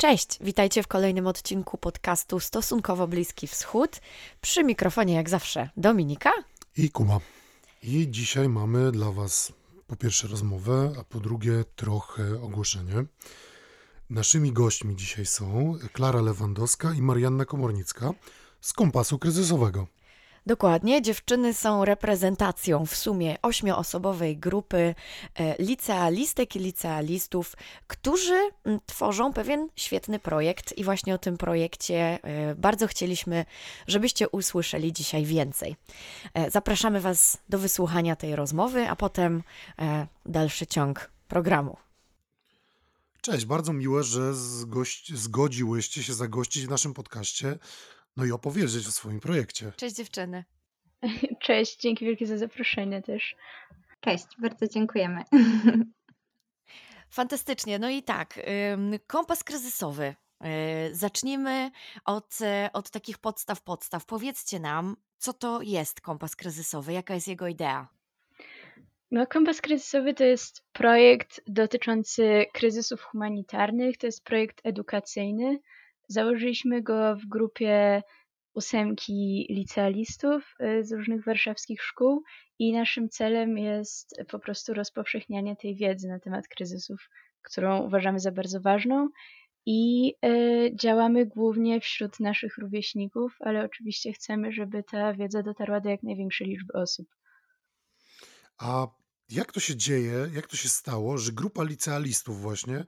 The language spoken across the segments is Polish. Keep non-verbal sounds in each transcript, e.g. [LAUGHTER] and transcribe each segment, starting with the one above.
Cześć, witajcie w kolejnym odcinku podcastu Stosunkowo Bliski Wschód. Przy mikrofonie jak zawsze Dominika i Kuba. I dzisiaj mamy dla Was po pierwsze rozmowę, a po drugie trochę ogłoszenie. Naszymi gośćmi dzisiaj są Klara Lewandowska i Marianna Komornicka z Kompasu Kryzysowego. Dokładnie, dziewczyny są reprezentacją w sumie ośmioosobowej grupy e, licealistek i licealistów, którzy mm, tworzą pewien świetny projekt i właśnie o tym projekcie e, bardzo chcieliśmy, żebyście usłyszeli dzisiaj więcej. E, zapraszamy Was do wysłuchania tej rozmowy, a potem dalszy ciąg programu. Cześć, bardzo miłe, że zgodziłyście się zagościć w naszym podcaście no i opowiedzieć o swoim projekcie. Cześć dziewczyny. [LAUGHS] Cześć, dzięki wielkie za zaproszenie też. Cześć, bardzo dziękujemy. [LAUGHS] Fantastycznie. No i tak, kompas kryzysowy. Y, zacznijmy od, od takich podstaw, podstaw. Powiedzcie nam, co to jest kompas kryzysowy, jaka jest jego idea? No, kompas kryzysowy to jest projekt dotyczący kryzysów humanitarnych, to jest projekt edukacyjny. Założyliśmy go w grupie ósemki licealistów y, z różnych warszawskich szkół i naszym celem jest po prostu rozpowszechnianie tej wiedzy na temat kryzysów, którą uważamy za bardzo ważną i y, działamy głównie wśród naszych rówieśników, ale oczywiście chcemy, żeby ta wiedza dotarła do jak największej liczby osób. A jak to się dzieje, jak to się stało, że grupa licealistów właśnie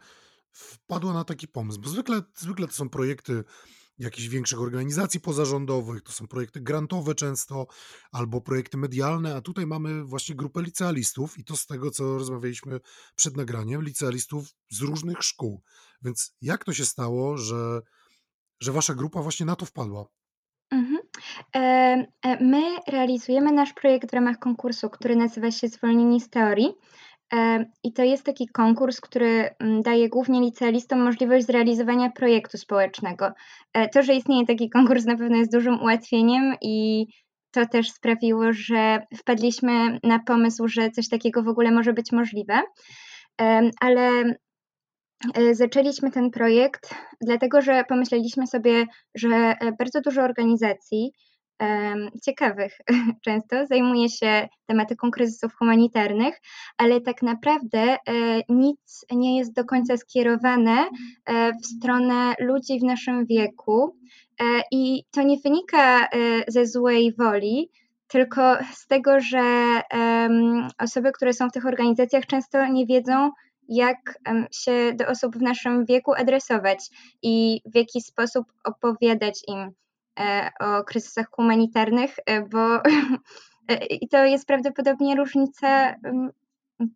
wpadła na taki pomysł? Bo zwykle, zwykle to są projekty jakichś większych organizacji pozarządowych, to są projekty grantowe często, albo projekty medialne, a tutaj mamy właśnie grupę licealistów i to z tego, co rozmawialiśmy przed nagraniem, licealistów z różnych szkół. Więc jak to się stało, że, że wasza grupa właśnie na to wpadła? Mhm. E, my realizujemy nasz projekt w ramach konkursu, który nazywa się Zwolnieni z teorii. I to jest taki konkurs, który mm, daje głównie licealistom możliwość zrealizowania projektu społecznego. E, to, że istnieje taki konkurs, na pewno jest dużym ułatwieniem i to też sprawiło, że wpadliśmy na pomysł, że coś takiego w ogóle może być możliwe. Ale e, zaczęliśmy ten projekt dlatego, że pomyśleliśmy sobie, że e, bardzo dużo organizacji ciekawych. [LAUGHS] Często, zajmuje się tematyką kryzysów humanitarnych, ale tak naprawdę e, nic nie jest do końca skierowane e, w stronę ludzi w naszym wieku e, i to nie wynika ze złej woli, tylko z tego, że osoby, które są w tych organizacjach często nie wiedzą, jak się do osób w naszym wieku adresować i w jaki sposób opowiadać im o kryzysach humanitarnych, e, bo [LAUGHS] e, i to jest prawdopodobnie różnica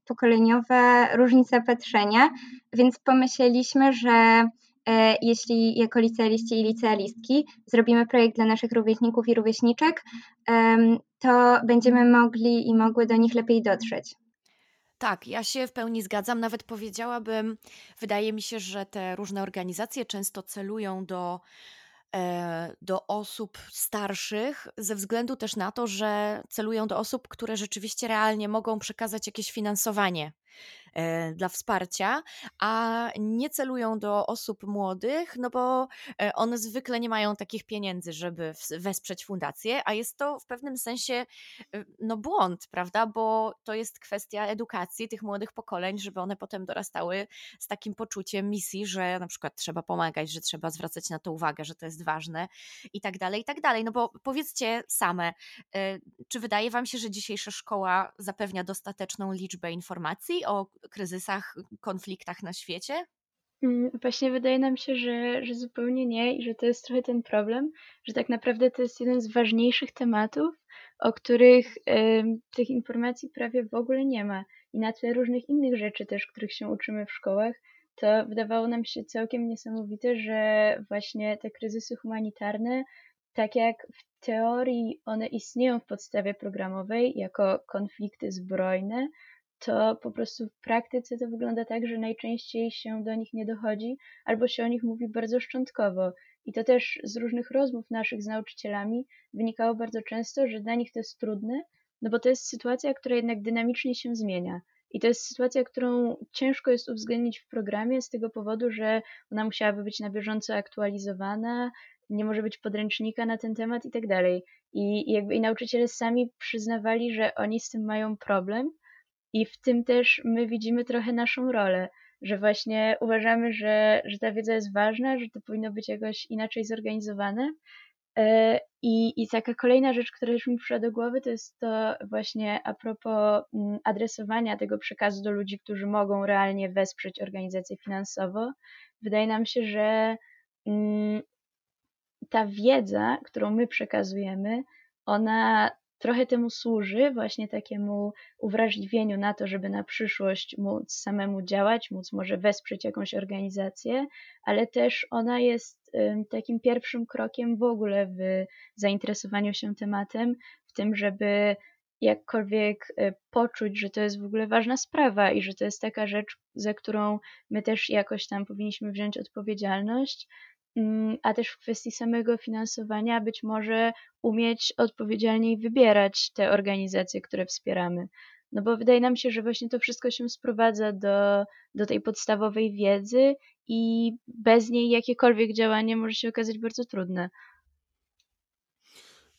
pokoleniowa, różnica patrzenia, więc pomyśleliśmy, że jeśli jako licealiści i licealistki zrobimy projekt dla naszych rówieśników i rówieśniczek, to będziemy mogli i mogły do nich lepiej dotrzeć. Tak, ja się w pełni zgadzam. Nawet powiedziałabym, wydaje mi się, że te różne organizacje często celują do E, do osób starszych, ze względu też na to, że celują do osób, które rzeczywiście realnie mogą przekazać jakieś finansowanie. E, dla wsparcia, a nie celują do osób młodych, no bo e, one zwykle nie mają takich pieniędzy, żeby wesprzeć fundację, a jest to w pewnym sensie e, no błąd, prawda? Bo to jest kwestia edukacji tych młodych pokoleń, żeby one potem dorastały z takim poczuciem misji, że na przykład trzeba pomagać, że trzeba zwracać na to uwagę, że to jest ważne i tak dalej, i tak dalej. No bo powiedzcie same, czy wydaje Wam się, że dzisiejsza szkoła zapewnia dostateczną liczbę informacji o kryzysach, konfliktach na świecie? Mm, właśnie wydaje nam się, że, że zupełnie nie i że to jest trochę ten problem, że tak naprawdę to jest jeden z ważniejszych tematów, o których y, tych informacji prawie w ogóle nie ma. I na tle różnych innych rzeczy też, których się uczymy w szkołach, to wydawało nam się całkiem niesamowite, że właśnie te kryzysy humanitarne, tak jak w teorii one istnieją w podstawie programowej jako konflikty zbrojne, to po prostu w praktyce to wygląda tak, że najczęściej się do nich nie dochodzi albo się o nich mówi bardzo szczątkowo. I to też z różnych rozmów naszych z nauczycielami wynikało bardzo często, że dla nich to jest trudne, no bo to jest sytuacja, która jednak dynamicznie się zmienia. I to jest sytuacja, którą ciężko jest uwzględnić w programie z tego powodu, że ona musiałaby być na bieżąco aktualizowana, nie może być podręcznika na ten temat i tak. I jakby i nauczyciele sami przyznawali, że oni z tym mają problem i w tym też my widzimy trochę naszą rolę, że właśnie uważamy, że, że ta wiedza jest ważna, że to powinno być jakoś inaczej zorganizowane. E, I, I taka kolejna rzecz, która już mi przyszła do głowy, to jest to właśnie a propos mm, adresowania tego przekazu do ludzi, którzy mogą realnie wesprzeć organizację finansowo. Wydaje nam się, że mm, ta wiedza, którą my przekazujemy, ona trochę temu służy, właśnie takiemu uwrażliwieniu na to, żeby na przyszłość móc samemu działać, móc może wesprzeć jakąś organizację, ale też ona jest takim pierwszym krokiem w ogóle w zainteresowaniu się tematem, w tym, żeby jakkolwiek e, poczuć, że to jest w ogóle ważna sprawa i że to jest taka rzecz, za którą my też jakoś tam powinniśmy wziąć odpowiedzialność, a też w kwestii samego finansowania być może umieć odpowiedzialniej wybierać te organizacje, które wspieramy. No bo wydaje nam się, że właśnie to wszystko się sprowadza do, do tej podstawowej wiedzy i bez niej jakiekolwiek działanie może się okazać bardzo trudne.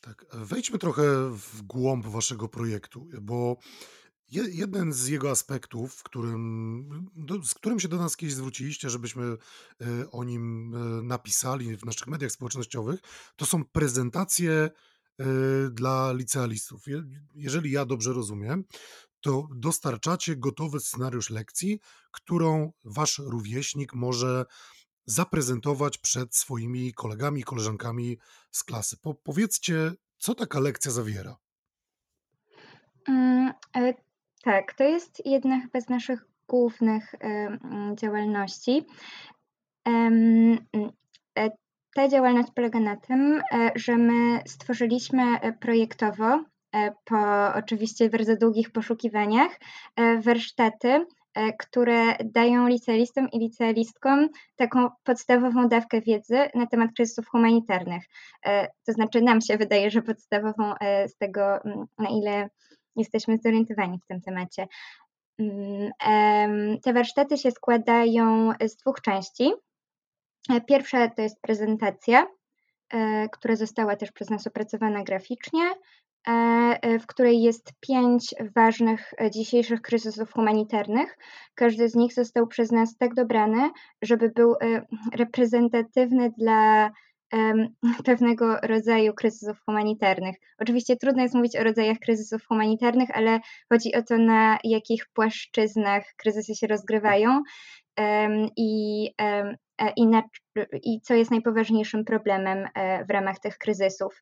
Tak, wejdźmy trochę w głąb waszego projektu, bo Jeden z jego aspektów, którym, do, z którym się do nas kiedyś zwróciliście, żebyśmy e, o nim e, napisali w naszych mediach społecznościowych, to są prezentacje e, dla licealistów. Jeżeli ja dobrze rozumiem, to dostarczacie gotowy scenariusz lekcji, którą wasz rówieśnik może zaprezentować przed swoimi kolegami, koleżankami z klasy. Po, powiedzcie, co taka lekcja zawiera? Tak, to jest jedna chyba z naszych głównych działalności. E, ta działalność polega na tym, e, że my stworzyliśmy e, projektowo, po oczywiście bardzo długich poszukiwaniach, warsztaty, które dają licealistom i licealistkom taką podstawową dawkę wiedzy na temat kryzysów humanitarnych. To znaczy nam się wydaje, że podstawową z tego, na ile jesteśmy zorientowani w tym temacie. Mm, te warsztaty się składają z dwóch części. Pierwsza to jest prezentacja, e, która została też przez nas opracowana graficznie, e, e, w której jest pięć ważnych dzisiejszych kryzysów humanitarnych. Każdy z nich został przez nas tak dobrany, żeby był reprezentatywny dla [LAUGHS] pewnego rodzaju kryzysów humanitarnych. Oczywiście trudno jest mówić o rodzajach kryzysów humanitarnych, ale chodzi o to, na jakich płaszczyznach kryzysy się rozgrywają i, e, i, na, i co jest najpoważniejszym problemem e, w ramach tych kryzysów.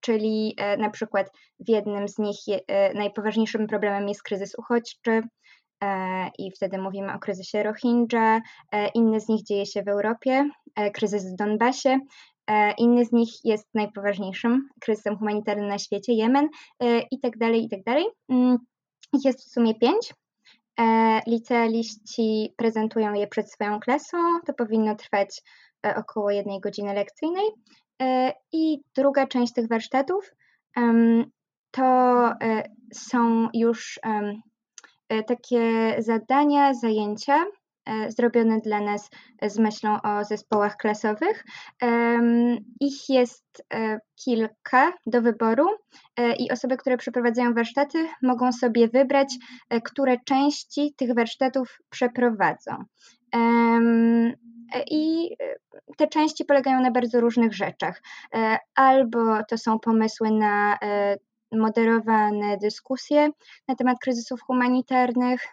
Czyli e, na przykład w jednym z nich najpoważniejszym problemem jest kryzys uchodźczy, i wtedy mówimy o kryzysie Rohingya. E, inny z nich dzieje się w Europie, e, kryzys w Donbasie. Inny z nich jest najpoważniejszym kryzysem humanitarnym na świecie, Jemen i tak dalej, i tak dalej. Mm, ich jest w sumie pięć. Licealiści prezentują je przed swoją klasą. To powinno trwać około jednej godziny lekcyjnej. I druga część tych warsztatów to są już E, takie zadania, zajęcia e, zrobione dla nas z myślą o zespołach klasowych. Ich jest e, kilka do wyboru i osoby, które przeprowadzają warsztaty, mogą sobie wybrać, które części tych warsztatów przeprowadzą. I te części polegają na bardzo różnych rzeczach. Albo to są pomysły na moderowane dyskusje na temat kryzysów humanitarnych,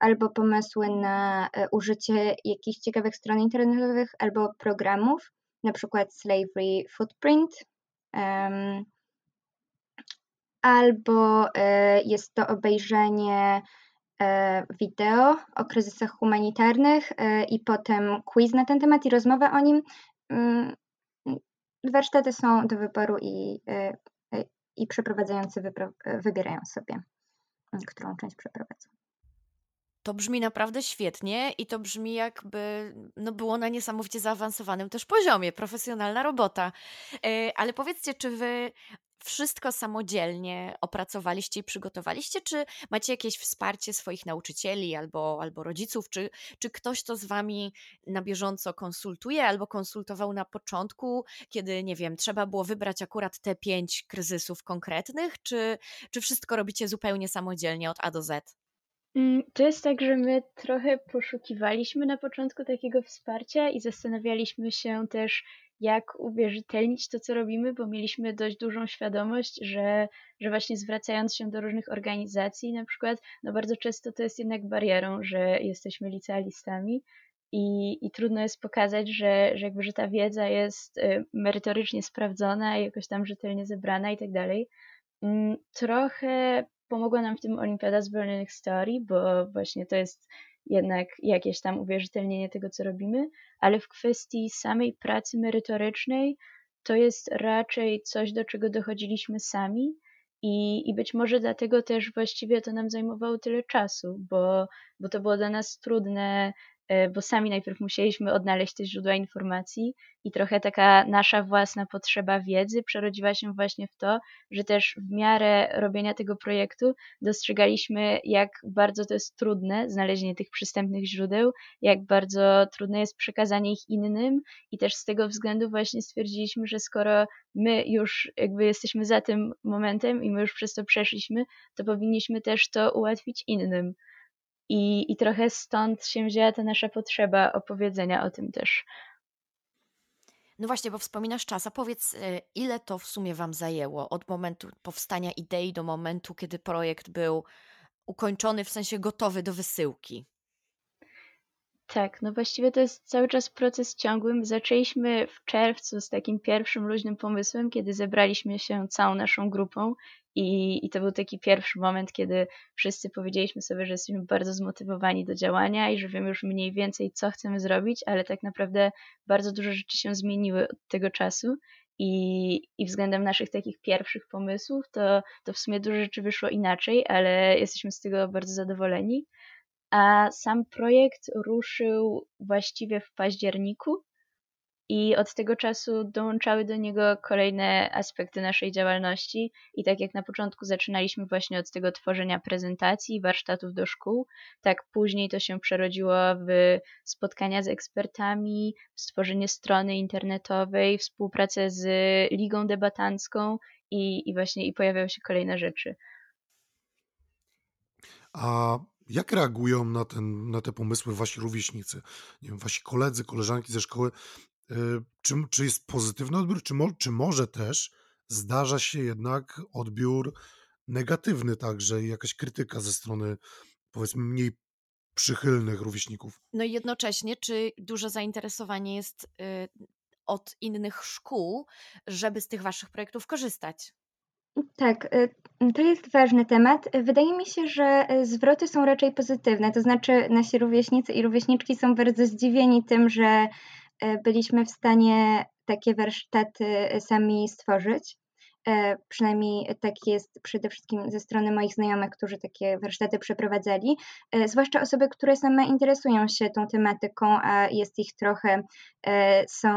albo pomysły na e, użycie jakichś ciekawych stron internetowych albo programów, na przykład Slavery Footprint. Um, albo e, jest to obejrzenie e, wideo o kryzysach humanitarnych i potem quiz na ten temat i rozmowa o nim. Mm, warsztaty są do wyboru i i przeprowadzający wybierają sobie, mm, którą część przeprowadzą. To brzmi naprawdę świetnie i to brzmi jakby no było na niesamowicie zaawansowanym też poziomie, profesjonalna robota. E, ale powiedzcie, czy wy wszystko samodzielnie opracowaliście i przygotowaliście, czy macie jakieś wsparcie swoich nauczycieli albo, albo rodziców, czy, czy ktoś to z wami na bieżąco konsultuje albo konsultował na początku, kiedy, nie wiem, trzeba było wybrać akurat te pięć kryzysów konkretnych, czy, czy wszystko robicie zupełnie samodzielnie od A do Z? Mm, to jest tak, że my trochę poszukiwaliśmy na początku takiego wsparcia i zastanawialiśmy się też, jak uwierzytelnić to, co robimy, bo mieliśmy dość dużą świadomość, że, że właśnie zwracając się do różnych organizacji, na przykład, no bardzo często to jest jednak barierą, że jesteśmy licealistami i, i trudno jest pokazać, że, że jakby, że ta wiedza jest y, merytorycznie sprawdzona jakoś tam rzetelnie zebrana i tak dalej. Mm, trochę pomogła nam w tym Olimpiada Zwolnionych Story, bo właśnie to jest jednak jakieś tam uwierzytelnienie tego, co robimy, ale w kwestii samej pracy merytorycznej to jest raczej coś, do czego dochodziliśmy sami. I, I być może dlatego też właściwie to nam zajmowało tyle czasu, bo, bo to było dla nas trudne bo sami najpierw musieliśmy odnaleźć te źródła informacji i trochę taka nasza własna potrzeba wiedzy przerodziła się właśnie w to, że też w miarę robienia tego projektu dostrzegaliśmy, jak bardzo to jest trudne znalezienie tych przystępnych źródeł, jak bardzo trudne jest przekazanie ich innym i też z tego względu właśnie stwierdziliśmy, że skoro my już jakby jesteśmy za tym momentem i my już przez to przeszliśmy, to powinniśmy też to ułatwić innym. I, I trochę stąd się wzięła ta nasza potrzeba opowiedzenia o tym też. No właśnie, bo wspominasz czas, a powiedz, y, ile to w sumie Wam zajęło od momentu powstania idei do momentu, kiedy projekt był ukończony, w sensie gotowy do wysyłki? Tak, no właściwie to jest cały czas proces ciągły. Zaczęliśmy w czerwcu z takim pierwszym luźnym pomysłem, kiedy zebraliśmy się całą naszą grupą i, I to był taki pierwszy moment, kiedy wszyscy powiedzieliśmy sobie, że jesteśmy bardzo zmotywowani do działania i że wiemy już mniej więcej, co chcemy zrobić, ale tak naprawdę bardzo dużo rzeczy się zmieniły od tego czasu. I, i względem naszych takich pierwszych pomysłów, to, to w sumie dużo rzeczy wyszło inaczej, ale jesteśmy z tego bardzo zadowoleni. A sam projekt ruszył właściwie w październiku i od tego czasu dołączały do niego kolejne aspekty naszej działalności. I tak jak na początku zaczynaliśmy właśnie od tego tworzenia prezentacji, warsztatów do szkół, tak później to się przerodziło w spotkania z ekspertami, stworzenie strony internetowej, współpracę z ligą debatancką i, i właśnie i pojawiały się kolejne rzeczy. A jak reagują na, ten, na te pomysły wasi rówieśnicy? Nie wiem, wasi koledzy, koleżanki ze szkoły? Y, czy, czy jest pozytywny odbiór, czy, mo, czy może też zdarza się jednak odbiór negatywny także i jakaś krytyka ze strony powiedzmy mniej przychylnych rówieśników? No i jednocześnie, czy duże zainteresowanie jest y, od innych szkół, żeby z tych waszych projektów korzystać? Tak, y, to jest ważny temat. Wydaje mi się, że zwroty są raczej pozytywne, to znaczy nasi rówieśnicy i rówieśniczki są bardzo zdziwieni tym, że byliśmy w stanie takie warsztaty sami stworzyć. E, przynajmniej tak jest przede wszystkim ze strony moich znajomych, którzy takie warsztaty przeprowadzali. E, zwłaszcza osoby, które same interesują się tą tematyką, a jest ich trochę, są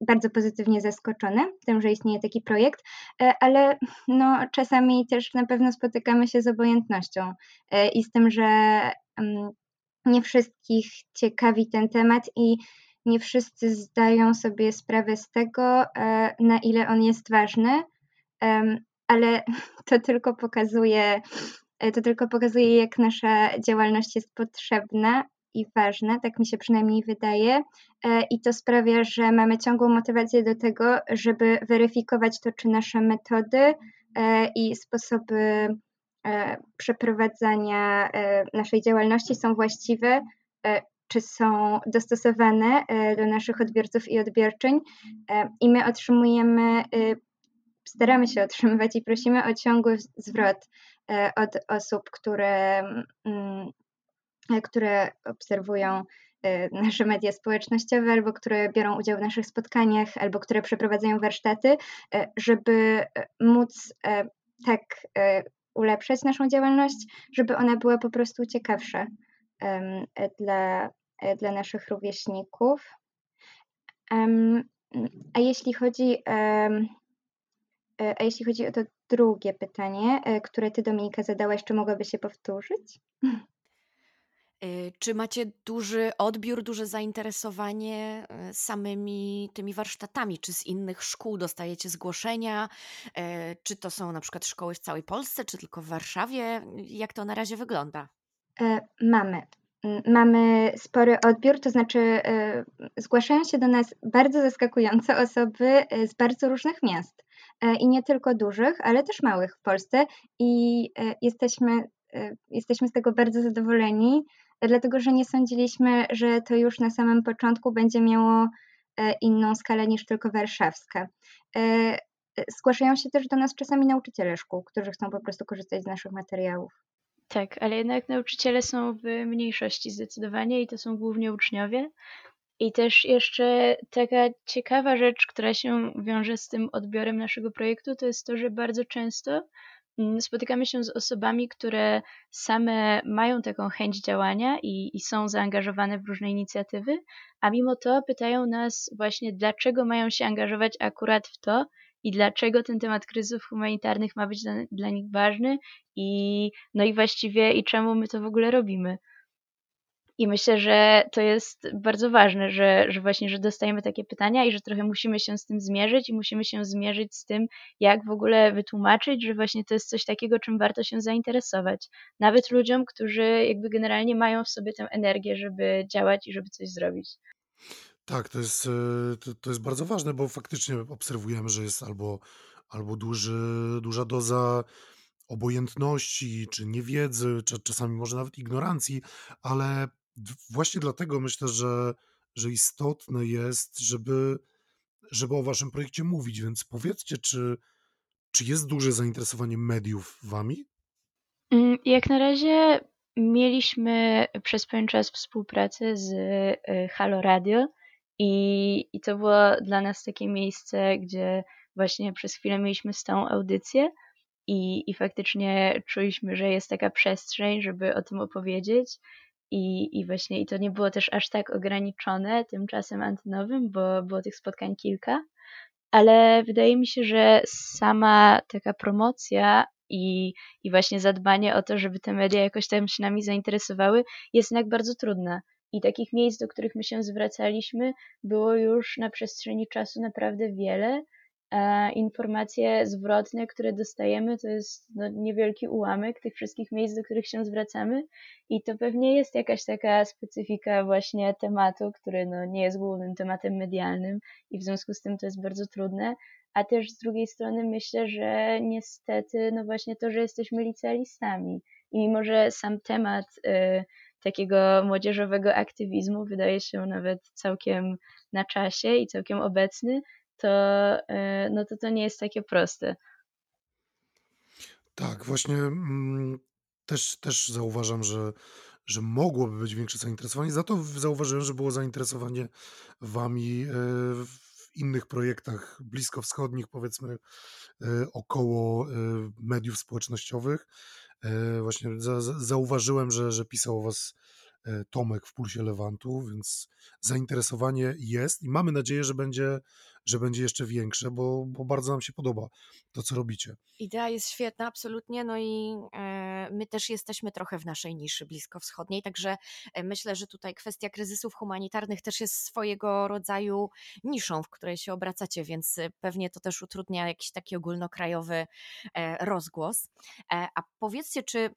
bardzo pozytywnie zaskoczone tym, że istnieje taki projekt, ale no, czasami też na pewno spotykamy się z obojętnością i z tym, że mm, nie wszystkich ciekawi ten temat i nie wszyscy zdają sobie sprawę z tego, e, na ile on jest ważny, ale [LAUGHS] to tylko pokazuje, e, to tylko pokazuje, jak nasza działalność jest potrzebna i ważna, tak mi się przynajmniej wydaje. E, I to sprawia, że mamy ciągłą motywację do tego, żeby weryfikować to, czy nasze metody i sposoby przeprowadzania naszej działalności są właściwe, czy są dostosowane e, do naszych odbiorców i odbiorczyń. E, i my otrzymujemy, e, staramy się [LAUGHS] otrzymywać i prosimy o ciągły zwrot od osób, które, mm, które obserwują nasze media społecznościowe, albo które biorą udział w naszych spotkaniach, albo które przeprowadzają warsztaty, żeby móc tak ulepszać naszą działalność, żeby ona była po prostu ciekawsza dla, e, dla naszych rówieśników. A jeśli chodzi E, a jeśli chodzi o to drugie pytanie, e, które ty Dominika zadałaś, czy mogłaby się powtórzyć? Y, czy macie duży odbiór, duże zainteresowanie samymi tymi warsztatami? Czy z innych szkół dostajecie zgłoszenia? Czy to są na przykład szkoły w całej Polsce, czy tylko w Warszawie? Jak to na razie wygląda? E, mamy. Mm, mamy spory odbiór, to znaczy zgłaszają się do nas bardzo zaskakujące osoby z bardzo różnych miast. I nie tylko dużych, ale też małych w Polsce. I jesteśmy, jesteśmy z tego bardzo zadowoleni dlatego że nie sądziliśmy, że to już na samym początku będzie miało e, inną skalę niż tylko warszawska. E, e, zgłaszają się też do nas czasami nauczyciele szkół, którzy chcą po prostu korzystać z naszych materiałów. Tak, ale jednak nauczyciele są w mniejszości zdecydowanie i to są głównie uczniowie. I też jeszcze taka ciekawa rzecz, która się wiąże z tym odbiorem naszego projektu, to jest to, że bardzo często Mm, spotykamy się z osobami, które same mają taką chęć działania i, i, są zaangażowane w różne inicjatywy, a mimo to pytają nas właśnie, dlaczego mają się angażować akurat w to i dlaczego ten temat kryzysów humanitarnych ma być dla, dla nich ważny i no i właściwie i czemu my to w ogóle robimy. I myślę, że to jest bardzo ważne, że, że właśnie, że dostajemy takie pytania i że trochę musimy się z tym zmierzyć i musimy się zmierzyć z tym, jak w ogóle wytłumaczyć, że właśnie to jest coś takiego, czym warto się zainteresować. Nawet ludziom, którzy jakby generalnie mają w sobie tę energię, żeby działać i żeby coś zrobić. Tak, to jest, e, to, to jest bardzo ważne, bo faktycznie obserwujemy, że jest albo, albo duży, duża doza obojętności, czy niewiedzy, czy czasami może nawet ignorancji, ale właśnie dlatego myślę, że, że istotne jest, żeby, żeby o waszym projekcie mówić, więc powiedzcie, czy, czy jest duże zainteresowanie mediów wami? Mm, jak na razie mieliśmy przez pewien czas współpracę z y, Halo Radio i, i to było dla nas takie miejsce, gdzie właśnie przez chwilę mieliśmy stałą audycję i, i faktycznie czuliśmy, że jest taka przestrzeń, żeby o tym opowiedzieć i, I właśnie i to nie było też aż tak ograniczone tym czasem antynowym, bo było tych spotkań kilka, ale wydaje mi się, że sama taka promocja i, i właśnie zadbanie o to, żeby te media jakoś tam się nami zainteresowały, jest jednak bardzo trudna. I takich miejsc, do których my się zwracaliśmy, było już na przestrzeni czasu naprawdę wiele, informacje zwrotne, które dostajemy, to jest no, niewielki ułamek tych wszystkich miejsc, do których się zwracamy. I to pewnie jest jakaś taka specyfika właśnie tematu, który no, nie jest głównym tematem medialnym i w związku z tym to jest bardzo trudne, a też z drugiej strony myślę, że niestety no właśnie to, że jesteśmy licealistami i mimo, że sam temat y, takiego młodzieżowego aktywizmu wydaje się nawet całkiem na czasie i całkiem obecny, to, e, no to to nie jest takie proste. Tak, właśnie mm, też, też zauważam, że, że mogłoby być większe zainteresowanie. Za to zauważyłem, że było zainteresowanie wami e, w innych projektach bliskowschodnich, powiedzmy e, około mediów społecznościowych. Właśnie zauważyłem, że, że pisał o was Tomek w Pulsie Lewantu, więc zainteresowanie jest i mamy nadzieję, że będzie że będzie jeszcze większe, bo, bo bardzo nam się podoba to, co robicie. Idea jest świetna, absolutnie. No i e, my też jesteśmy trochę w naszej niszy bliskowschodniej, także e, myślę, że tutaj kwestia kryzysów humanitarnych też jest swojego rodzaju niszą, w której się obracacie, więc e, pewnie to też utrudnia jakiś taki ogólnokrajowy rozgłos. A powiedzcie, czy.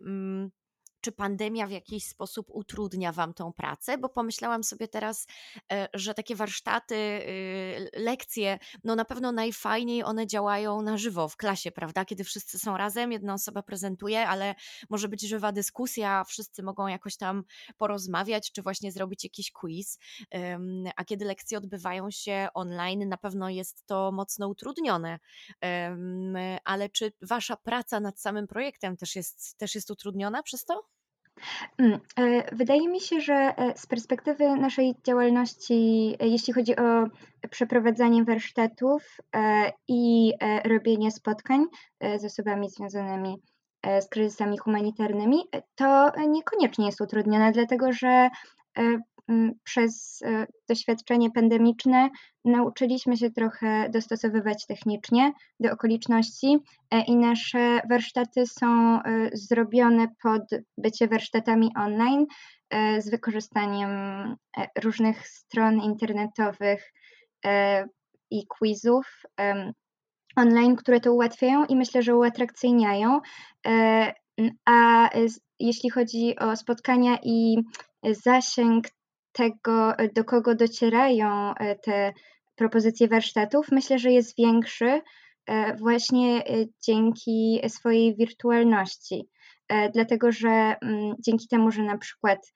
Czy pandemia w jakiś sposób utrudnia Wam tą pracę? Bo pomyślałam sobie teraz, e, że takie warsztaty, y, lekcje, no na pewno najfajniej one działają na żywo w klasie, prawda? Kiedy wszyscy są razem, jedna osoba prezentuje, ale może być żywa dyskusja, wszyscy mogą jakoś tam porozmawiać, czy właśnie zrobić jakiś quiz. A kiedy lekcje odbywają się online, na pewno jest to mocno utrudnione. Ale czy Wasza praca nad samym projektem też jest, też jest utrudniona przez to? Mm, e, wydaje mi się, że e, z perspektywy naszej działalności, e, jeśli chodzi o przeprowadzanie warsztatów i robienie spotkań z osobami związanymi z kryzysami humanitarnymi, to niekoniecznie jest utrudnione, dlatego że przez e, doświadczenie pandemiczne nauczyliśmy się trochę dostosowywać technicznie do okoliczności e, i nasze warsztaty są zrobione pod bycie warsztatami online z wykorzystaniem różnych stron internetowych i quizów online, które to ułatwiają i myślę, że uatrakcyjniają. A jeśli chodzi o spotkania i zasięg tego, do kogo docierają e, te propozycje warsztatów, myślę, że jest większy e, właśnie e, dzięki swojej wirtualności. Dlatego, że mm, dzięki temu, że na przykład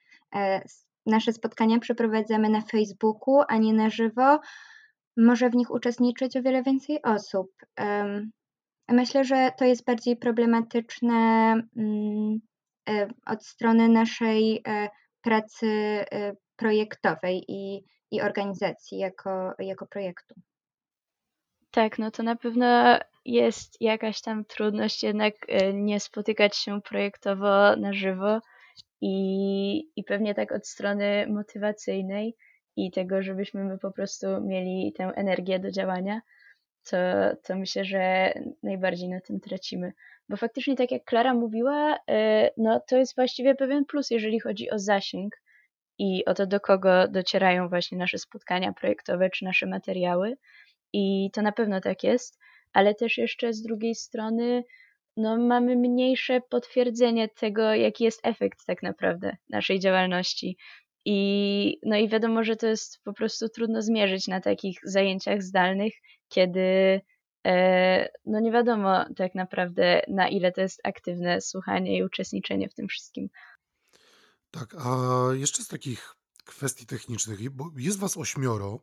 nasze spotkania przeprowadzamy na Facebooku, a nie na żywo, może w nich uczestniczyć o wiele więcej osób. Myślę, że to jest bardziej problematyczne mm, od strony naszej pracy projektowej i, i organizacji jako, jako projektu. Tak, no to na pewno jest jakaś tam trudność jednak nie spotykać się projektowo na żywo i, i pewnie tak od strony motywacyjnej i tego, żebyśmy my po prostu mieli tę energię do działania, to, to myślę, że najbardziej na tym tracimy. Bo faktycznie, tak jak Klara mówiła, e, no to jest właściwie pewien plus, jeżeli chodzi o zasięg i o to, do kogo docierają właśnie nasze spotkania projektowe czy nasze materiały. I to na pewno tak jest, ale też jeszcze z drugiej strony, no mamy mniejsze potwierdzenie tego, jaki jest efekt tak naprawdę naszej działalności. I, no i wiadomo, że to jest po prostu trudno zmierzyć na takich zajęciach zdalnych, kiedy e, no nie wiadomo tak naprawdę na ile to jest aktywne słuchanie i uczestniczenie w tym wszystkim. Tak, a jeszcze z takich kwestii technicznych, bo jest was ośmioro,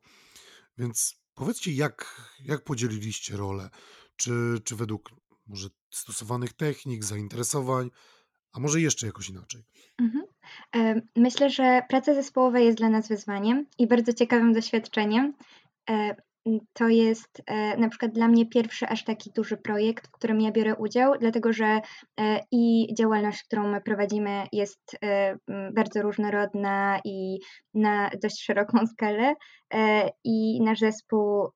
więc powiedzcie, jak, jak podzieliliście rolę? Czy, czy według może stosowanych technik, zainteresowań, a może jeszcze jakoś inaczej? Mhm. Myślę, że praca zespołowa jest dla nas wyzwaniem i bardzo ciekawym doświadczeniem. E, to jest e, na przykład dla mnie pierwszy aż taki duży projekt, w którym ja biorę udział, dlatego że e, i działalność, którą my prowadzimy, jest bardzo różnorodna i na dość szeroką [LAUGHS] skalę, i nasz zespół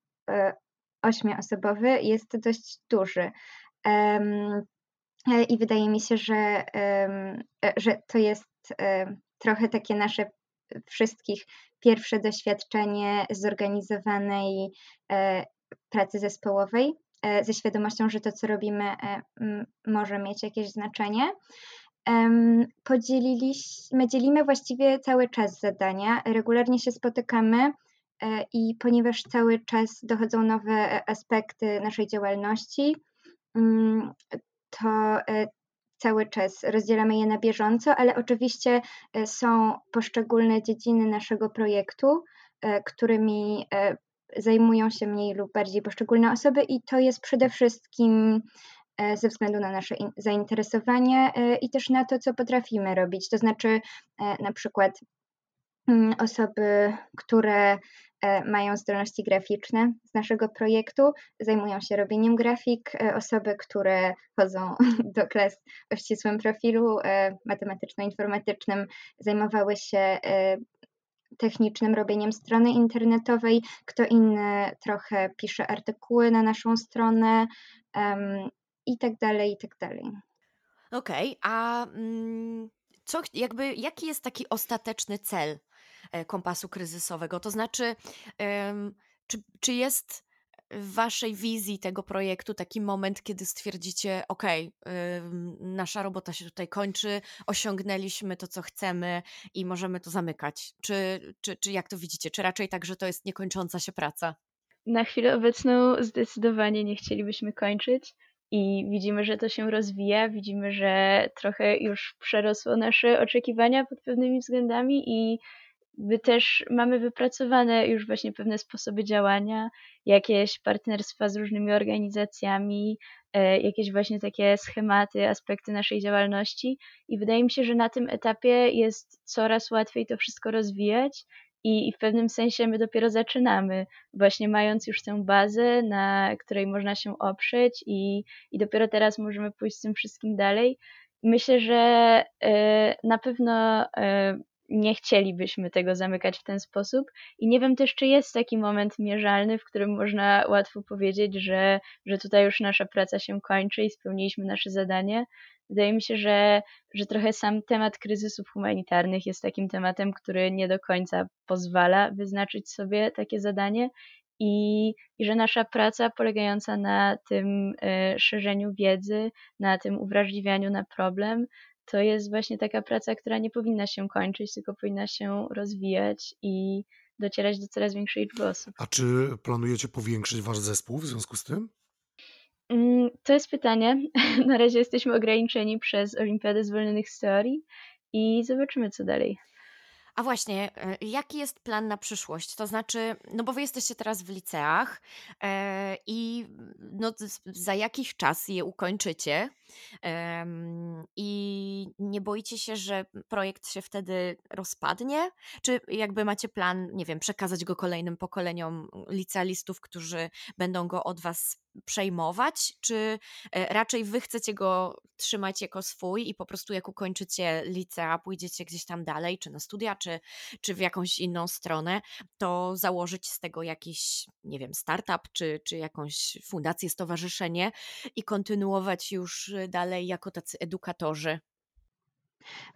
ośmioosobowy jest dość duży. I wydaje mi się, że, że to jest trochę takie nasze wszystkich pierwsze doświadczenie zorganizowanej e, pracy zespołowej, e, ze świadomością, że to, co robimy, e, może mieć jakieś znaczenie. Podzieliliśmy, dzielimy właściwie cały czas zadania, regularnie się spotykamy i ponieważ cały czas dochodzą nowe aspekty naszej działalności, to cały czas rozdzielamy je na bieżąco, ale oczywiście e, są poszczególne dziedziny naszego projektu, e, którymi e, zajmują się mniej lub bardziej poszczególne osoby, i to jest przede wszystkim ze względu na nasze zainteresowanie i też na to, co potrafimy robić. To znaczy, na przykład mm, osoby, które mają zdolności graficzne z naszego projektu, zajmują się robieniem grafik. E, osoby, które chodzą [LAUGHS] do klas o ścisłym profilu e, matematyczno-informatycznym, zajmowały się technicznym robieniem strony internetowej, kto inny trochę pisze artykuły na naszą stronę um, i tak dalej, i tak dalej. Okej, okay, a mm, co, jakby, jaki jest taki ostateczny cel E, kompasu kryzysowego. To znaczy, czy, czy jest w waszej wizji tego projektu taki moment, kiedy stwierdzicie, ok, nasza robota się tutaj kończy, osiągnęliśmy to, co chcemy i możemy to zamykać? Czy, czy, czy jak to widzicie? Czy raczej tak, że to jest niekończąca się praca? Na chwilę obecną zdecydowanie nie chcielibyśmy kończyć i widzimy, że to się rozwija, widzimy, że trochę już przerosło nasze oczekiwania pod pewnymi względami i my też mamy wypracowane już właśnie pewne sposoby działania, jakieś partnerstwa z różnymi organizacjami, e, jakieś właśnie takie schematy, aspekty naszej działalności i wydaje mi się, że na tym etapie jest coraz łatwiej to wszystko rozwijać i, w pewnym sensie my dopiero zaczynamy, właśnie mając już tę bazę, na której można się oprzeć i, i dopiero teraz możemy pójść z tym wszystkim dalej. Myślę, że e, na pewno e, nie chcielibyśmy tego zamykać w ten sposób. I nie wiem też, czy jest taki moment mierzalny, w którym można łatwo powiedzieć, że, że tutaj już nasza praca się kończy i spełniliśmy nasze zadanie. Wydaje mi się, że, że trochę sam temat kryzysów humanitarnych jest takim tematem, który nie do końca pozwala wyznaczyć sobie takie zadanie i, i że nasza praca polegająca na tym y, szerzeniu wiedzy, na tym uwrażliwianiu na problem, to jest właśnie taka praca, która nie powinna się kończyć, tylko powinna się rozwijać i docierać do coraz większej liczby osób. A czy planujecie powiększyć wasz zespół w związku z tym? Mm, to jest pytanie. [LAUGHS] Na razie jesteśmy ograniczeni przez Olimpiadę Zwolnionych z Teorii i zobaczymy, co dalej. A właśnie, e, jaki jest plan na przyszłość? To znaczy, no bo wy jesteście teraz w liceach e, i no, za jakiś czas je ukończycie i nie boicie się, że projekt się wtedy rozpadnie? Czy jakby macie plan, nie wiem, przekazać go kolejnym pokoleniom licealistów, którzy będą go od was przejmować, czy e, raczej wy chcecie go trzymać jako swój i po prostu jak ukończycie licea, pójdziecie gdzieś tam dalej, czy na studia, czy, czy w jakąś inną stronę, to założyć z tego jakiś, nie wiem, startup, czy, czy jakąś fundację, stowarzyszenie i kontynuować już dalej jako tacy edukatorzy?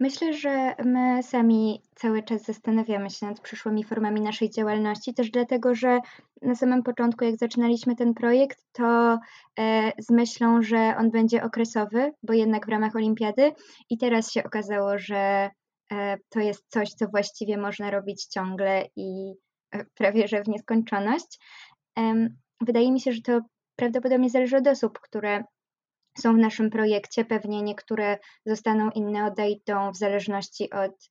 Myślę, że my sami cały czas zastanawiamy się nad przyszłymi formami naszej działalności, też dlatego, że na samym początku, jak zaczynaliśmy ten projekt, to e, z myślą, że on będzie okresowy, bo jednak w ramach olimpiady, i teraz się okazało, że e, to jest coś, co właściwie można robić ciągle i e, prawie że w nieskończoność. Wydaje mi się, że to prawdopodobnie zależy od osób, które są w naszym projekcie. Pewnie niektóre zostaną, inne odejdą w zależności od,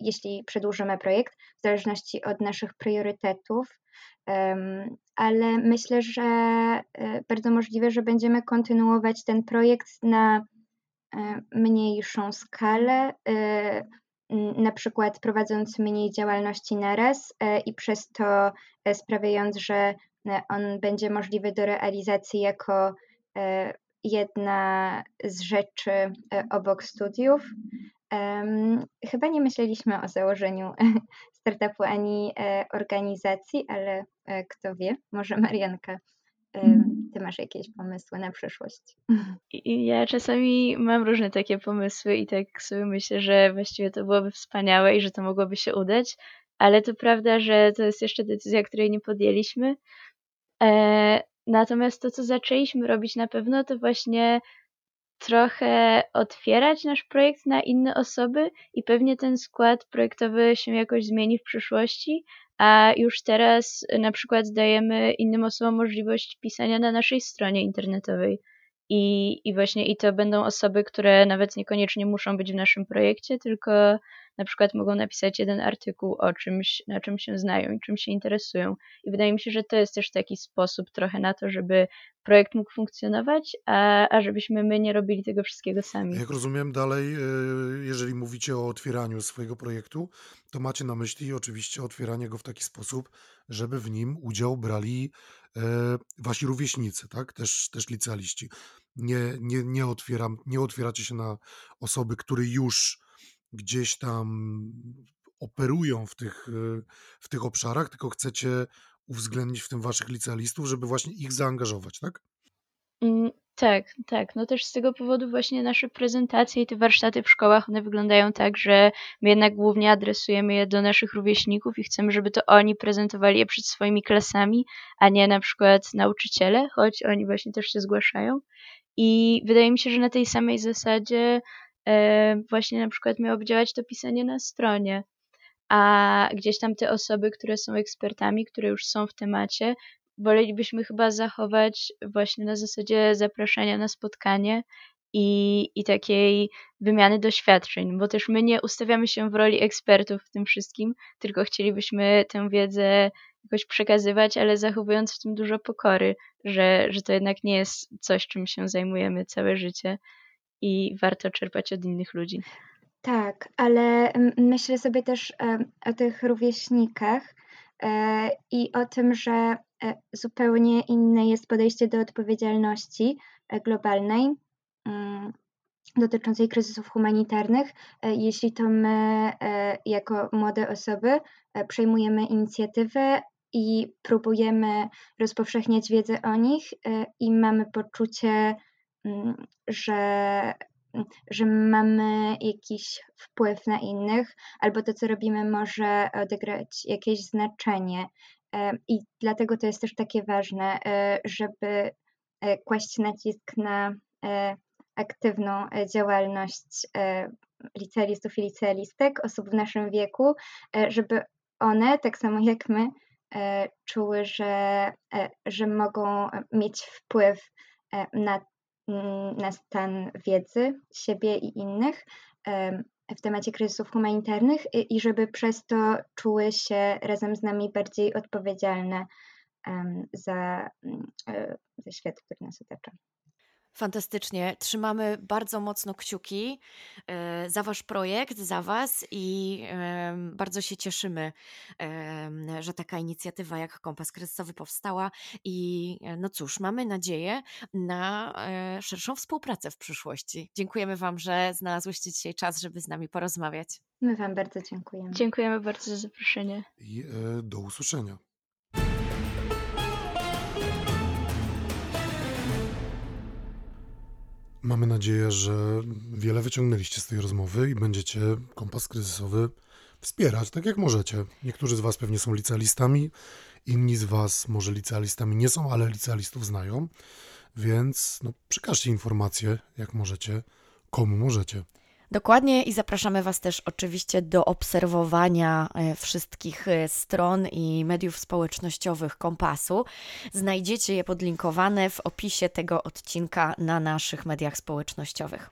jeśli przedłużymy projekt, w zależności od naszych priorytetów. Ale myślę, że e, bardzo możliwe, że będziemy kontynuować ten projekt na e, mniejszą skalę, na przykład prowadząc mniej działalności naraz i przez to sprawiając, że on będzie możliwy do realizacji jako jedna z rzeczy e, obok studiów. Chyba nie myśleliśmy o założeniu [LAUGHS] startupu ani e, organizacji, ale e, kto wie, może Marianka, ty masz jakieś pomysły na przyszłość? Ja czasami mam różne takie pomysły i tak sobie myślę, że właściwie to byłoby wspaniałe i że to mogłoby się udać, ale to prawda, że to jest jeszcze decyzja, której nie podjęliśmy. Natomiast to, co zaczęliśmy robić na pewno, to właśnie trochę otwierać nasz projekt na inne osoby i pewnie ten skład projektowy się jakoś zmieni w przyszłości, a już teraz na przykład dajemy innym osobom możliwość pisania na naszej stronie internetowej. I, I właśnie i to będą osoby, które nawet niekoniecznie muszą być w naszym projekcie, tylko na przykład mogą napisać jeden artykuł o czymś, na czym się znają i czym się interesują. I wydaje mi się, że to jest też taki sposób trochę na to, żeby projekt mógł funkcjonować, a, a żebyśmy my nie robili tego wszystkiego sami. Jak rozumiem dalej, e, jeżeli mówicie o otwieraniu swojego projektu, to macie na myśli oczywiście otwieranie go w taki sposób, żeby w nim udział brali e, wasi rówieśnicy, tak? Też, też licealiści. Nie, nie, nie, otwieram, nie otwieracie się na osoby, które już gdzieś tam operują w tych, w tych obszarach, tylko chcecie uwzględnić w tym waszych licealistów, żeby właśnie ich zaangażować, tak? Mm, tak, tak. No też z tego powodu właśnie nasze prezentacje i te warsztaty w szkołach, one wyglądają tak, że my jednak głównie adresujemy je do naszych rówieśników i chcemy, żeby to oni prezentowali je przed swoimi klasami, a nie na przykład nauczyciele, choć oni właśnie też się zgłaszają. I wydaje mi się, że na tej samej zasadzie E, właśnie na przykład miałoby działać to pisanie na stronie, a gdzieś tam te osoby, które są ekspertami, które już są w temacie, wolelibyśmy chyba zachować właśnie na zasadzie zapraszania na spotkanie i, i takiej wymiany doświadczeń, bo też my nie ustawiamy się w roli ekspertów w tym wszystkim, tylko chcielibyśmy tę wiedzę jakoś przekazywać, ale zachowując w tym dużo pokory, że, że to jednak nie jest coś, czym się zajmujemy całe życie, i warto czerpać od innych ludzi. Tak, ale myślę sobie też o tych rówieśnikach e, i o tym, że e, zupełnie inne jest podejście do odpowiedzialności e, globalnej. Mm, dotyczącej kryzysów humanitarnych, jeśli to my, jako młode osoby, przejmujemy inicjatywę i próbujemy rozpowszechniać wiedzę o nich i mamy poczucie, mm, że że mamy jakiś wpływ na innych, albo to, co robimy, może odegrać jakieś znaczenie. I dlatego to jest też takie ważne, e, żeby kłaść nacisk na aktywną działalność licealistów i licealistek, osób w naszym wieku, żeby one, tak samo jak my, czuły, że, że mogą mieć wpływ na Mm, na stan wiedzy siebie i innych w temacie kryzysów humanitarnych i żeby przez to czuły się razem z nami bardziej odpowiedzialne za, mm, e, za świat, który nas otacza. Fantastycznie. Trzymamy bardzo mocno kciuki e, za Wasz projekt, za Was i bardzo się cieszymy, że taka inicjatywa jak Kompas Kryzysowy powstała. I e, no cóż, mamy nadzieję na e, szerszą współpracę w przyszłości. Dziękujemy Wam, że znalazłyście dzisiaj czas, żeby z nami porozmawiać. My Wam bardzo dziękujemy. Dziękujemy bardzo za zaproszenie. I do usłyszenia. Mamy nadzieję, że wiele wyciągnęliście z tej rozmowy i będziecie kompas kryzysowy wspierać tak jak możecie. Niektórzy z Was pewnie są licealistami, inni z Was może licealistami nie są, ale licealistów znają, więc no, przekażcie informacje jak możecie, komu możecie. Dokładnie i zapraszamy Was też oczywiście do obserwowania e, wszystkich e, stron i mediów społecznościowych Kompasu. Znajdziecie je podlinkowane w opisie tego odcinka na naszych mediach społecznościowych.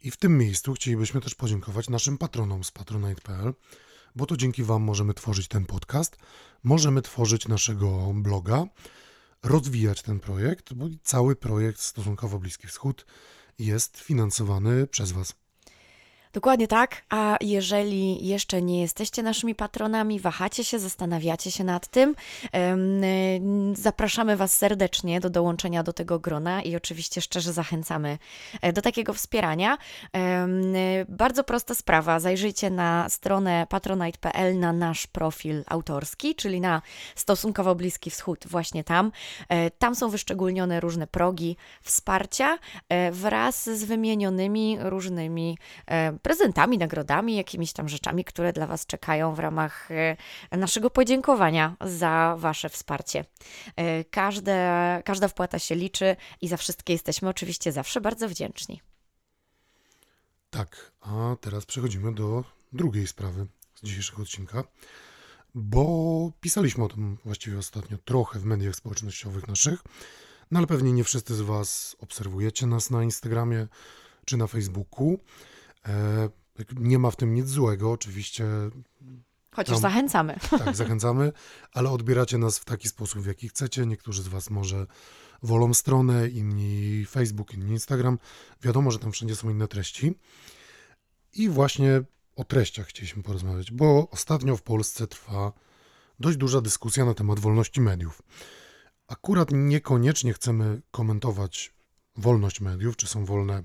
I w tym miejscu chcielibyśmy też podziękować naszym patronom z patronite.pl, bo to dzięki Wam możemy tworzyć ten podcast, możemy tworzyć naszego bloga, rozwijać ten projekt, bo cały projekt Stosunkowo Bliski Wschód jest finansowany przez Was. Dokładnie tak. A jeżeli jeszcze nie jesteście naszymi patronami, wahacie się, zastanawiacie się nad tym, zapraszamy Was serdecznie do dołączenia do tego grona i oczywiście szczerze zachęcamy e, do takiego wspierania. Bardzo prosta sprawa. Zajrzyjcie na stronę patronite.pl na nasz profil autorski, czyli na stosunkowo Bliski Wschód, właśnie tam. E, tam są wyszczególnione różne progi wsparcia e, wraz z wymienionymi różnymi prezentami, nagrodami, jakimiś tam rzeczami, które dla Was czekają w ramach e, naszego podziękowania za Wasze wsparcie. E, każde, każda wpłata się liczy i za wszystkie jesteśmy oczywiście zawsze bardzo wdzięczni. Tak, a teraz przechodzimy do drugiej sprawy z dzisiejszego odcinka, bo pisaliśmy o tym właściwie ostatnio trochę w mediach społecznościowych naszych, no ale pewnie nie wszyscy z Was obserwujecie nas na Instagramie czy na Facebooku. E, nie ma w tym nic złego, oczywiście. Chociaż tam, zachęcamy. [LAUGHS] Tak, zachęcamy, ale odbieracie nas w taki sposób, w jaki chcecie. Niektórzy z Was może wolą stronę, inni Facebook, inni Instagram. Wiadomo, że tam wszędzie są inne treści. I właśnie o treściach chcieliśmy porozmawiać, bo ostatnio w Polsce trwa dość duża dyskusja na temat wolności mediów. Akurat niekoniecznie chcemy komentować wolność mediów, czy są wolne,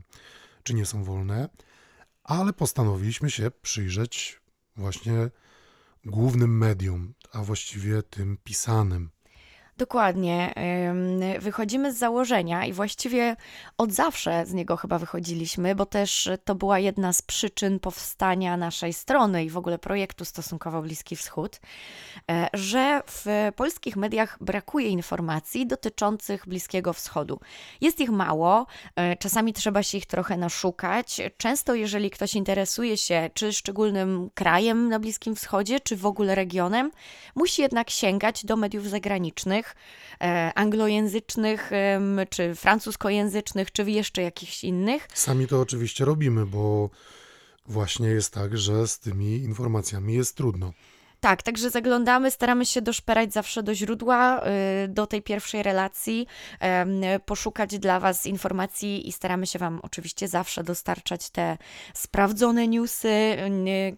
czy nie są wolne, ale postanowiliśmy się przyjrzeć właśnie głównym medium, a właściwie tym pisanym. Dokładnie. Wychodzimy z założenia i właściwie od zawsze z niego chyba wychodziliśmy, bo też to była jedna z przyczyn powstania naszej strony i w ogóle projektu Stosunkowo Bliski Wschód, e, że w polskich mediach brakuje informacji dotyczących Bliskiego Wschodu. Jest ich mało, e, czasami trzeba się ich trochę naszukać. Często, jeżeli ktoś interesuje się czy szczególnym krajem na Bliskim Wschodzie, czy w ogóle regionem, musi jednak sięgać do mediów zagranicznych e, anglojęzycznych, czy francuskojęzycznych, czy jeszcze jakichś innych. Sami to oczywiście robimy, bo właśnie jest tak, że z tymi informacjami jest trudno. Tak, także zaglądamy, staramy się doszperać zawsze do źródła, y, do tej pierwszej relacji, poszukać dla Was informacji i staramy się Wam oczywiście zawsze dostarczać te sprawdzone newsy,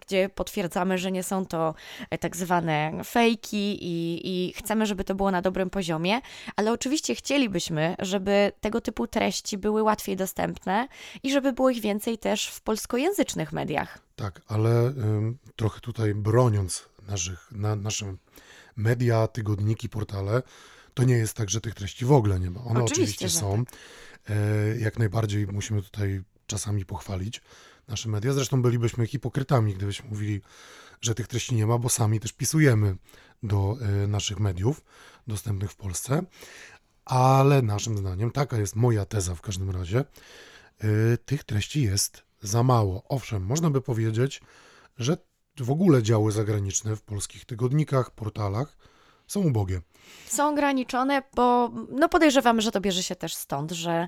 gdzie potwierdzamy, że nie są to e, tak zwane fejki i, i chcemy, żeby to było na dobrym poziomie, ale oczywiście chcielibyśmy, żeby tego typu treści były łatwiej dostępne i żeby było ich więcej też w polskojęzycznych mediach. Tak, ale trochę tutaj broniąc naszych, na, nasze media, tygodniki, portale, to nie jest tak, że tych treści w ogóle nie ma. One Oczywiście, oczywiście, są. E, jak najbardziej musimy tutaj czasami pochwalić nasze media. Zresztą bylibyśmy hipokrytami, gdybyśmy mówili, że tych treści nie ma, bo sami też pisujemy do e, naszych mediów dostępnych w Polsce. Ale naszym zdaniem, taka jest moja teza w każdym razie, e, tych treści jest za mało. Owszem, można by powiedzieć, że w ogóle działy zagraniczne w polskich tygodnikach, portalach są ubogie. Są ograniczone, bo no podejrzewamy, że to bierze się też stąd, że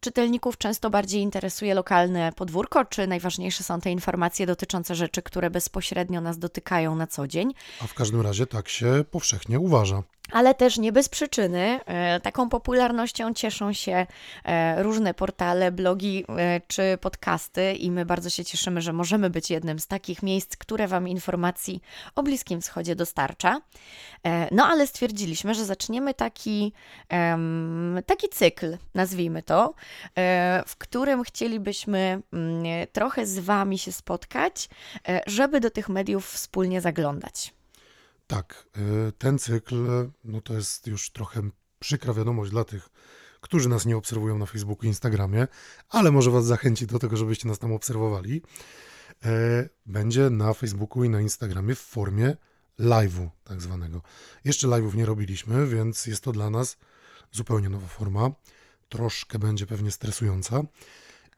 czytelników często bardziej interesuje lokalne podwórko, czy najważniejsze są te informacje dotyczące rzeczy, które bezpośrednio nas dotykają na co dzień. A w każdym razie tak się powszechnie uważa. Ale też nie bez przyczyny. E, Taką popularnością cieszą się e, różne portale, blogi e, czy podcasty, i my bardzo się cieszymy, że możemy być jednym z takich miejsc, które Wam informacji o Bliskim Wschodzie dostarcza. E, No ale stwierdziliśmy, że zaczniemy taki, taki cykl, nazwijmy to, e, w którym chcielibyśmy mm, trochę z Wami się spotkać, e, żeby do tych mediów wspólnie zaglądać. Tak, ten cykl, no to jest już trochę przykra wiadomość dla tych, którzy nas nie obserwują na Facebooku i Instagramie, ale może Was zachęci do tego, żebyście nas tam obserwowali. Będzie na Facebooku i na Instagramie w formie live'u tak zwanego. Jeszcze live'ów nie robiliśmy, więc jest to dla nas zupełnie nowa forma. Troszkę będzie pewnie stresująca.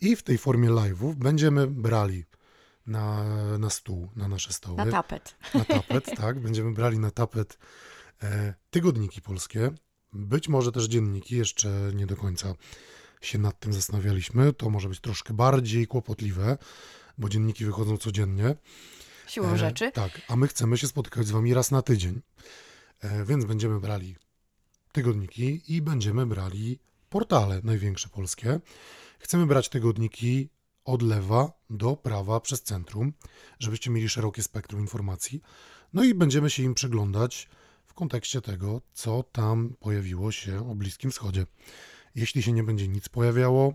I w tej formie live'ów będziemy brali na, na stół, na nasze stoły Na tapet. na tapet, [LAUGHS] tak. Będziemy brali na tapet e, tygodniki polskie, być może też dzienniki, jeszcze nie do końca się nad tym zastanawialiśmy. To może być troszkę bardziej kłopotliwe, bo dzienniki wychodzą codziennie. Siłą E, rzeczy. Tak, a my chcemy się spotykać z wami raz na tydzień. E, więc będziemy brali tygodniki i będziemy brali portale największe polskie. Chcemy brać tygodniki od lewa do prawa przez centrum, żebyście mieli szerokie spektrum informacji. No i będziemy się im przyglądać w kontekście tego, co tam pojawiło się o Bliskim Wschodzie. Jeśli się nie będzie nic pojawiało,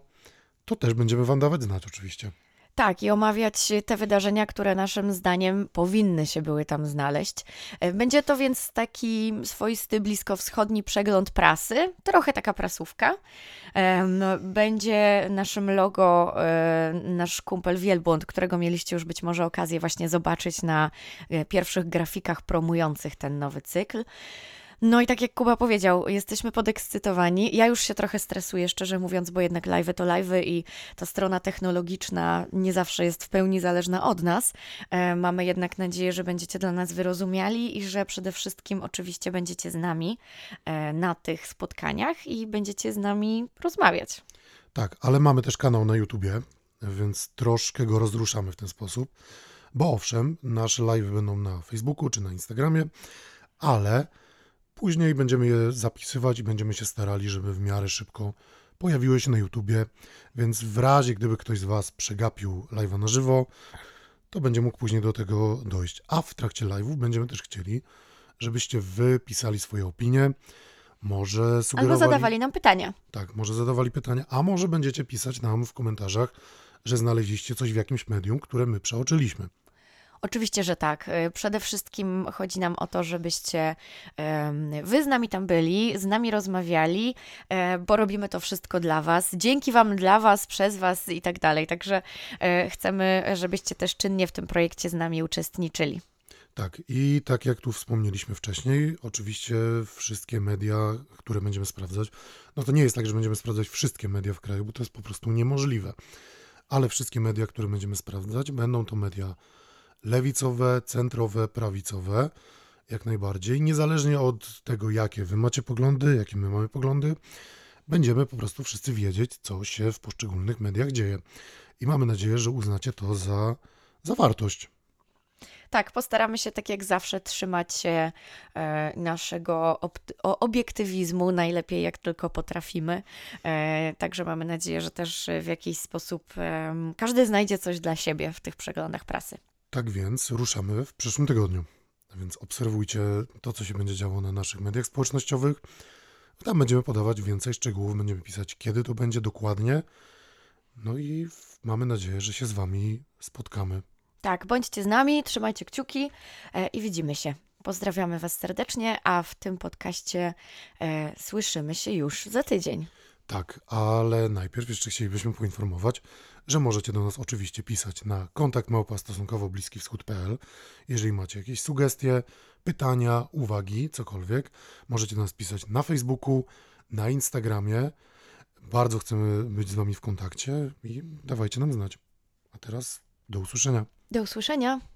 to też będziemy wam dawać znać oczywiście. Tak, i omawiać te wydarzenia, które naszym zdaniem powinny się były tam znaleźć. E, Będzie to więc taki swoisty bliskowschodni przegląd prasy, trochę taka prasówka. Em, Będzie naszym logo e, nasz kumpel Wielbłąd, którego mieliście już być może okazję właśnie zobaczyć na e, pierwszych grafikach promujących ten nowy cykl. No i tak jak Kuba powiedział, jesteśmy podekscytowani. Ja już się trochę stresuję, szczerze mówiąc, bo jednak live'y to live'y i ta strona technologiczna nie zawsze jest w pełni zależna od nas. E, mamy jednak nadzieję, że będziecie dla nas wyrozumiali i że przede wszystkim oczywiście będziecie z nami e, na tych spotkaniach i będziecie z nami rozmawiać. Tak, ale mamy też kanał na YouTubie, więc troszkę go rozruszamy w ten sposób. Bo owszem, nasze live będą na Facebooku czy na Instagramie, ale później będziemy je zapisywać i będziemy się starali, żeby w miarę szybko pojawiły się na YouTubie. Więc w razie, gdyby ktoś z Was przegapił live'a na żywo, to będzie mógł później do tego dojść. A w trakcie live'ów będziemy też chcieli, żebyście wy pisali swoje opinie, może Albo sugerowali... zadawali nam pytania. Tak, może zadawali pytania, a może będziecie pisać nam w komentarzach, że znaleźliście coś w jakimś medium, które my przeoczyliśmy. Oczywiście, że tak. Y, Przede wszystkim chodzi nam o to, żebyście wy z nami tam byli, z nami rozmawiali, e, bo robimy to wszystko dla was. Dzięki wam, dla was, przez was i tak dalej. Także e, chcemy, żebyście też czynnie w tym projekcie z nami uczestniczyli. Tak, i tak jak tu wspomnieliśmy wcześniej, oczywiście wszystkie media, które będziemy sprawdzać, no to nie jest tak, że będziemy sprawdzać wszystkie media w kraju, bo to jest po prostu niemożliwe. Ale wszystkie media, które będziemy sprawdzać, będą to media lewicowe, centrowe, prawicowe, jak najbardziej, niezależnie od tego, jakie wy macie poglądy, jakie my mamy poglądy, będziemy po prostu wszyscy wiedzieć, co się w poszczególnych mediach dzieje. I mamy nadzieję, że uznacie to za, za wartość. Tak, postaramy się tak jak zawsze trzymać się e, naszego obiektywizmu najlepiej jak tylko potrafimy. E, także mamy nadzieję, że też w jakiś sposób każdy znajdzie coś dla siebie w tych przeglądach prasy. Tak więc ruszamy w przyszłym tygodniu. Więc obserwujcie to, co się będzie działo na naszych mediach społecznościowych. Tam będziemy podawać więcej szczegółów, będziemy pisać, kiedy to będzie dokładnie. No i mamy nadzieję, że się z Wami spotkamy. Tak, bądźcie z nami, trzymajcie kciuki e, i widzimy się. Pozdrawiamy Was serdecznie, a w tym podcaście e, słyszymy się już za tydzień. Tak, ale najpierw jeszcze chcielibyśmy poinformować, że możecie do nas oczywiście pisać na kontakt małpa stosunkowo bliski wschód.pl. Jeżeli macie jakieś sugestie, pytania, uwagi, cokolwiek, możecie do nas pisać na Facebooku, na Instagramie. Bardzo chcemy być z Wami w kontakcie i dawajcie nam znać. A teraz do usłyszenia. Do usłyszenia.